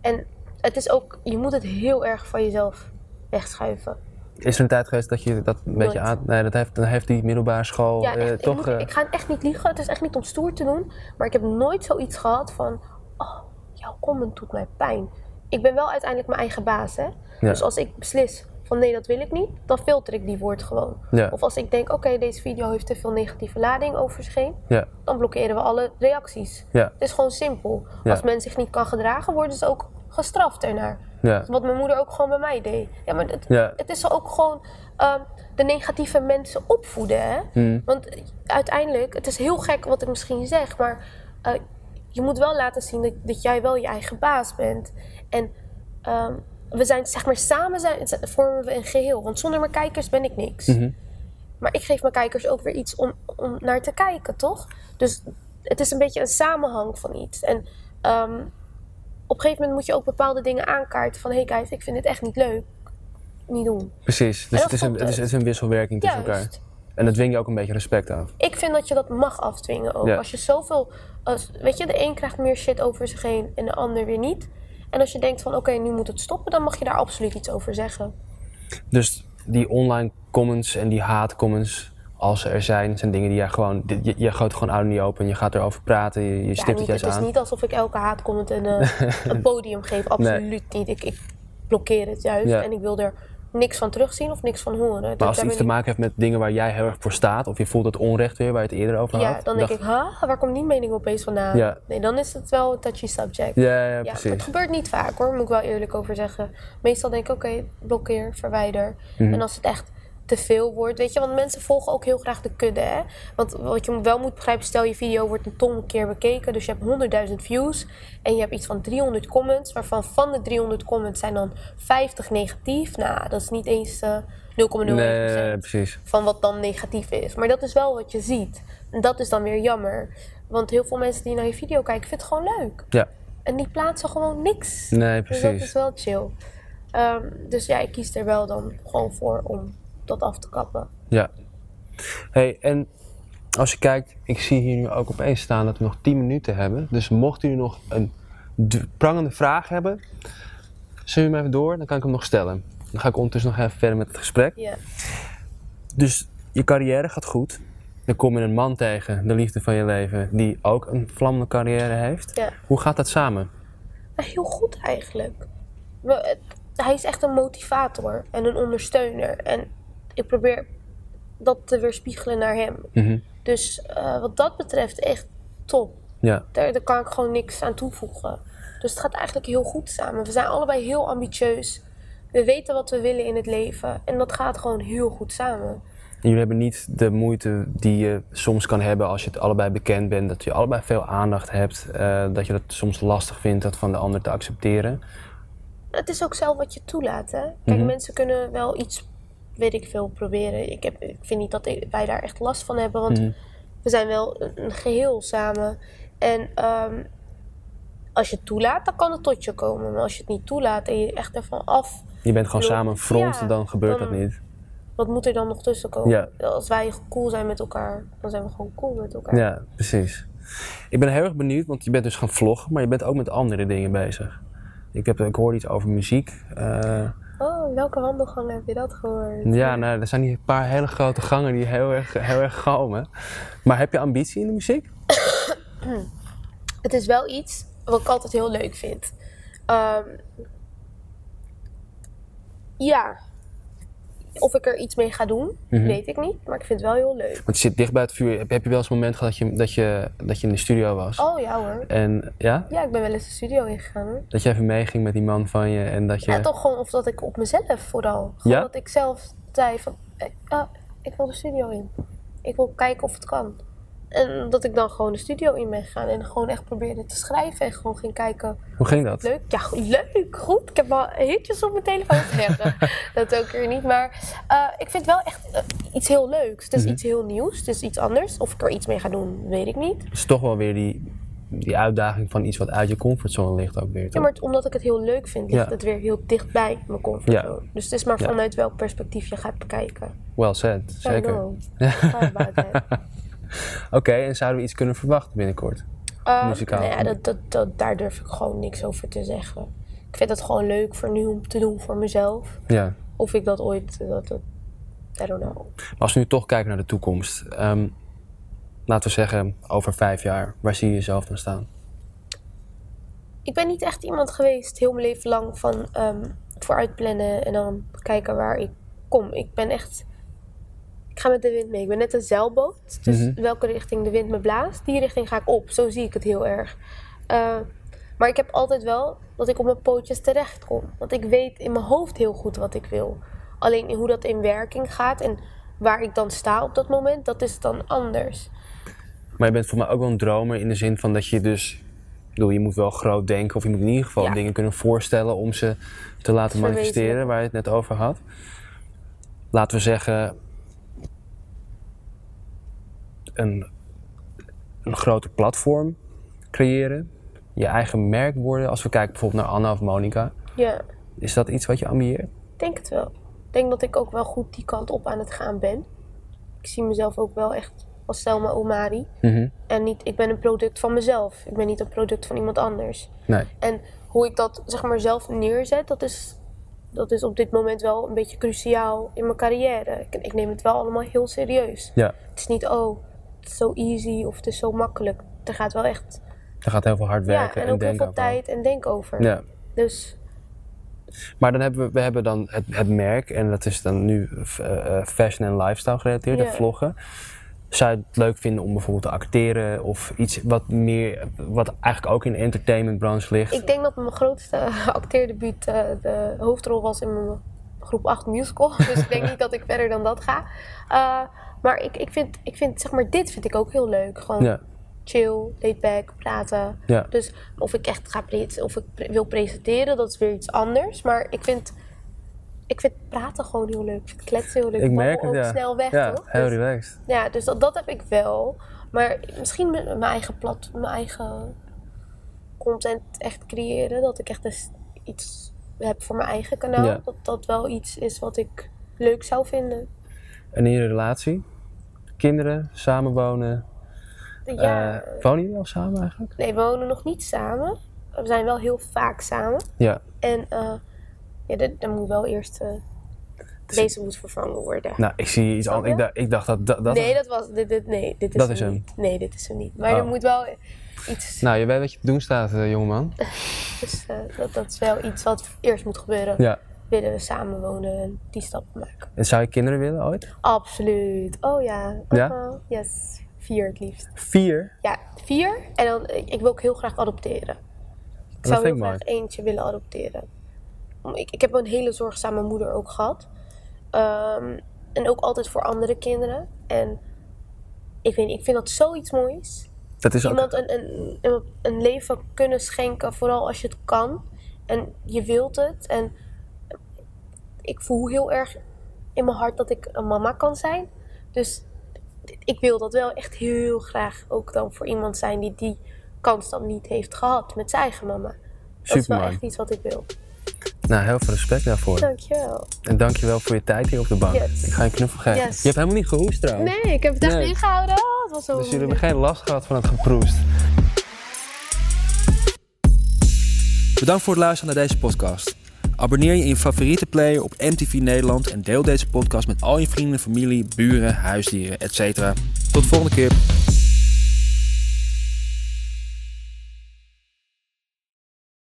en het is ook, je moet het heel erg van jezelf wegschuiven. Is er een tijd geweest dat je dat een beetje aan... Nee, dat heeft, dan heeft die middelbare school Ja, eh, ik, toch... moet- eh, ik ga echt niet liegen. Het is echt niet om stoer te doen. Maar ik heb nooit zoiets gehad van... Oh, jouw comment doet mij pijn. Ik ben wel uiteindelijk mijn eigen baas, hè. Ja. Dus als ik beslis van nee, dat wil ik niet... dan filter ik die woord gewoon. Ja. Of als ik denk, oké, deze video heeft te veel negatieve lading over zich heen... ja, dan blokkeren we alle reacties. ja, Het is gewoon simpel. Als men zich niet kan gedragen, worden ze ook gestraft ernaar. Ja, Wat mijn moeder ook gewoon bij mij deed. Ja, maar het, Ja. het is ook gewoon ehm, de negatieve mensen opvoeden. Hè? Mm. Want uiteindelijk, het is heel gek wat ik misschien zeg, maar eh, je moet wel laten zien dat, dat jij wel je eigen baas bent. En ehm, we zijn, zeg maar, samen zijn, vormen we een geheel. Want zonder mijn kijkers ben ik niks. Mhm. Maar ik geef mijn kijkers ook weer iets om, om naar te kijken, toch? Dus het is een beetje een samenhang van iets. En ehm, op een gegeven moment moet je ook bepaalde dingen aankaarten. Van, hé hey guys, ik vind dit echt niet leuk. Niet doen. precies. Dus het is, een, het, is, ook. het is een wisselwerking tussen elkaar. En dat dwing je ook een beetje respect af. Ik vind dat je dat mag afdwingen ook. Ja. Als je zoveel... Als, weet je, de een krijgt meer shit over zich heen en de ander weer niet. En als je denkt van, oké, nu moet het stoppen... dan mag je daar absoluut iets over zeggen. Dus die online comments en die haatcomments, als ze er zijn, zijn dingen die jij gewoon, je, je gooit gewoon out niet open, je gaat erover praten, je, je Ja, stipt het juist het is aan. niet alsof ik elke haatcomment een, eh, een podium geef. Absoluut niet. Ik, ik blokkeer het juist. Ja. En ik wil er niks van terugzien of niks van horen. Dat- Maar als het iets te maken heeft met dingen waar jij heel erg voor staat, of je voelt het onrecht weer waar je het eerder over had. Ja, dan denk ik, huh? waar komt die mening opeens vandaan? Ja. Nee, dan is het wel een touchy subject. Ja, ja, precies. het gebeurt niet vaak hoor, moet ik wel eerlijk over zeggen. Meestal denk ik, oké, blokkeer, verwijder. Mhm. En als het echt te veel wordt, weet je, want mensen volgen ook heel graag de kudde, hè. Want wat je wel moet begrijpen, stel je video wordt een ton keer bekeken, dus je hebt 100.000 views en je hebt iets van 300 comments, waarvan van de 300 comments zijn dan 50 negatief. Nou, dat is niet eens eh 0,01% Nee, precies. van wat dan negatief is. Maar dat is wel wat je ziet. En dat is dan weer jammer. Want heel veel mensen die naar je video kijken, vinden het gewoon leuk. Ja, En die plaatsen gewoon niks. nee, Dus dat is precies. wel chill. Ehm, dus ja, ik kies er wel dan gewoon voor om dat af te kappen. Ja. Hey, en als je kijkt, ik zie hier nu ook opeens staan dat we nog 10 minuten hebben. Dus mocht u nog een prangende vraag hebben, stuur hem even door, dan kan ik hem nog stellen. Dan ga ik ondertussen nog even verder met het gesprek. Ja. Dus je carrière gaat goed. Dan kom je een man tegen, de liefde van je leven, die ook een vlammende carrière heeft. ja. Hoe gaat dat samen? Heel goed eigenlijk. Hij is echt een motivator en een ondersteuner. En ik probeer dat te weerspiegelen naar hem. Mhm. Dus eh, wat dat betreft echt top. Ja, Daar, daar kan ik gewoon niks aan toevoegen. Dus het gaat eigenlijk heel goed samen. We zijn allebei heel ambitieus. We weten wat we willen in het leven. En dat gaat gewoon heel goed samen. En jullie hebben niet de moeite die je soms kan hebben als je het allebei bekend bent, dat je allebei veel aandacht hebt, eh, dat je het soms lastig vindt dat van de ander te accepteren. Het is ook zelf wat je toelaat. Hè? Kijk, Mhm. mensen kunnen wel iets, weet ik veel, proberen. Ik, heb, ik vind niet dat ik- wij daar echt last van hebben. Want Mhm. we zijn wel een, een geheel samen. En ehm, als je het toelaat, dan kan het tot je komen. Maar als je het niet toelaat en je echt ervan af... Je bent gewoon samen front, Ja, dan gebeurt dan- dat niet. Wat moet er dan nog tussen komen? Ja. Als wij cool zijn met elkaar, dan zijn we gewoon cool met elkaar. Ja, precies. Ik ben heel erg benieuwd, want je bent dus gaan vloggen, maar je bent ook met andere dingen bezig. Ik, heb, ik hoorde iets over muziek. eh, Oh, welke wandelgang heb je dat gehoord? ja, nou, er zijn hier een paar hele grote gangen die heel erg, heel erg galmen. Maar heb je ambitie in de muziek? Het is wel iets wat ik altijd heel leuk vind. Ehm, ja. Of ik er iets mee ga doen, Mhm. weet ik niet. Maar ik vind het wel heel leuk. Want je zit dicht bij het vuur. Heb, heb je wel eens een moment gehad dat je, dat je, dat je in de studio was? Oh ja hoor. En ja, Ja, ik ben wel eens de studio ingegaan hoor. dat je even meeging met die man van je en dat je... Ja, toch gewoon of dat ik op mezelf vooral. Gewoon Ja? dat ik zelf zei van, eh, ah, ik wil de studio in. Ik wil kijken of het kan. En dat ik dan gewoon de studio in ben gegaan en gewoon echt probeerde te schrijven en gewoon ging kijken Hoe ging dat? Leuk? Ja, leuk. Goed. Ik heb wel hitjes op mijn telefoon te zeggen. dat ook weer niet. Maar eh, ik vind wel echt eh, iets heel leuks. Het is Mhm. iets heel nieuws. Het is iets anders. Of ik er iets mee ga doen, weet ik niet. Het is toch wel weer die, die uitdaging van iets wat uit je comfortzone ligt ook weer. Ja, maar het- omdat ik het heel leuk vind, ligt Ja. het weer heel dichtbij mijn comfortzone. Dus het is maar Ja. vanuit welk perspectief je gaat bekijken. Well said, I zeker. know. Oké, en zouden we iets kunnen verwachten binnenkort? Uh, Muzikaal. Nou ja, dat, dat, dat, daar durf ik gewoon niks over te zeggen. Ik vind het gewoon leuk voor nu om te doen voor mezelf. Ja. Of ik dat ooit, dat, dat, I don't know. Maar als we nu toch kijken naar de toekomst. ehm, laten we zeggen, over vijf jaar, waar zie je jezelf dan staan? Ik ben niet echt iemand geweest, heel mijn leven lang, van ehm vooruit plannen en dan kijken waar ik kom. Ik ben echt. Ik ga met de wind mee. Ik ben net een zeilboot. Dus Mhm. welke richting de wind me blaast, die richting ga ik op. Zo zie ik het heel erg. Eh, maar ik heb altijd wel dat ik op mijn pootjes terecht kom. Want ik weet in mijn hoofd heel goed wat ik wil. Alleen hoe dat in werking gaat en waar ik dan sta op dat moment, dat is dan anders. Maar je bent voor mij ook wel een dromer in de zin van dat je dus... Ik bedoel, je moet wel groot denken of je moet in ieder geval Ja. dingen kunnen voorstellen om ze te laten manifesteren, waar je het net over had. Laten we zeggen, een, een grote platform creëren, je eigen merk worden. Als we kijken bijvoorbeeld naar Anna of Monica, Ja. is dat iets wat je ambieert? Ik denk het wel. Ik denk dat ik ook wel goed die kant op aan het gaan ben. Ik zie mezelf ook wel echt als Selma Omari. Mhm. En niet, ik ben een product van mezelf. Ik ben niet een product van iemand anders. Nee. En hoe ik dat zeg maar zelf neerzet, dat is, dat is op dit moment wel een beetje cruciaal in mijn carrière. Ik, ik neem het wel allemaal heel serieus. Ja, Het is niet, oh, is zo easy of het is zo makkelijk. Er gaat wel echt er gaat heel veel hard ja, werken en en ook heel veel tijd en denk over. Ja. Dus Maar dan hebben we, we hebben dan het, het merk en dat is dan nu eh, eh, fashion en lifestyle gerelateerd, Ja. vloggen. Zou je het leuk vinden om bijvoorbeeld te acteren of iets wat meer, wat eigenlijk ook in de entertainmentbranche ligt? Ik denk dat mijn grootste acteerdebuut eh, de hoofdrol was in mijn groep 8 musical. Dus ik denk niet dat ik verder dan dat ga. Maar ik, ik, vind, ik vind, zeg maar, dit vind ik ook heel leuk. Gewoon Ja, chill, laid back, praten. ja. Dus of ik echt ga of ik pre- wil presenteren, dat is weer iets anders. Maar ik vind, ik vind praten gewoon heel leuk. Ik vind kletsen heel leuk. Ik merk het, ook ja. snel weg, ja, toch? heel Dus- relaxed. ja, dus dat, dat heb ik wel. Maar misschien met mijn eigen plat, mijn eigen content echt creëren. Dat ik echt eens iets heb voor mijn eigen kanaal. Ja. Dat dat wel iets is wat ik leuk zou vinden. En in je relatie? Kinderen, samenwonen? Ja, Eh, wonen jullie al samen eigenlijk? nee, we wonen nog niet samen. We zijn wel heel vaak samen. Ja. En eh ja, dat, dat moet wel eerst... eh, deze moet vervangen worden. Nou, ik zie iets anders. Ik, dacht- ik dacht dat dat... dat nee, dat was... Dit, dit, nee, dit is Dat hem is hem. niet. Nee, dit is hem niet. Maar Oh. er moet wel iets... Nou, je weet wat je te doen staat, jongeman. Dus dat, dat is wel iets wat eerst moet gebeuren. Ja. Willen we samen wonen en die stappen maken. En zou je kinderen willen ooit? Absoluut. Oh ja. Ja? Uh-huh. Yes. Vier het liefst. Vier? Ja, vier. En dan, ik, wil ook heel graag adopteren. Ik Dat zou heel graag mooi. eentje willen adopteren. Ik, ik heb een hele zorgzame moeder ook gehad. Ehm, en ook altijd voor andere kinderen. En ik weet niet, ik vind dat zoiets moois. Dat is ook... Iemand een, een, een, een leven kunnen schenken, vooral als je het kan. En je wilt het. En ik voel heel erg in mijn hart dat ik een mama kan zijn. Dus ik wil dat wel echt heel graag ook dan voor iemand zijn die die kans dan niet heeft gehad met zijn eigen mama. Dat is wel echt iets wat ik wil. Nou, heel veel respect daarvoor. Dankjewel. En dankjewel voor je tijd hier op de bank. Yes. Ik ga je knuffel geven. Yes. Je hebt helemaal niet gehoest trouwens. Nee, ik heb het echt Nee. ingehouden. Oh, het was zo Dus jullie hebben geen last gehad van het geproest. Bedankt voor het luisteren naar deze podcast. Abonneer je in je favoriete player op MTV Nederland en deel deze podcast met al je vrienden, familie, buren, huisdieren, etc. Tot de volgende keer.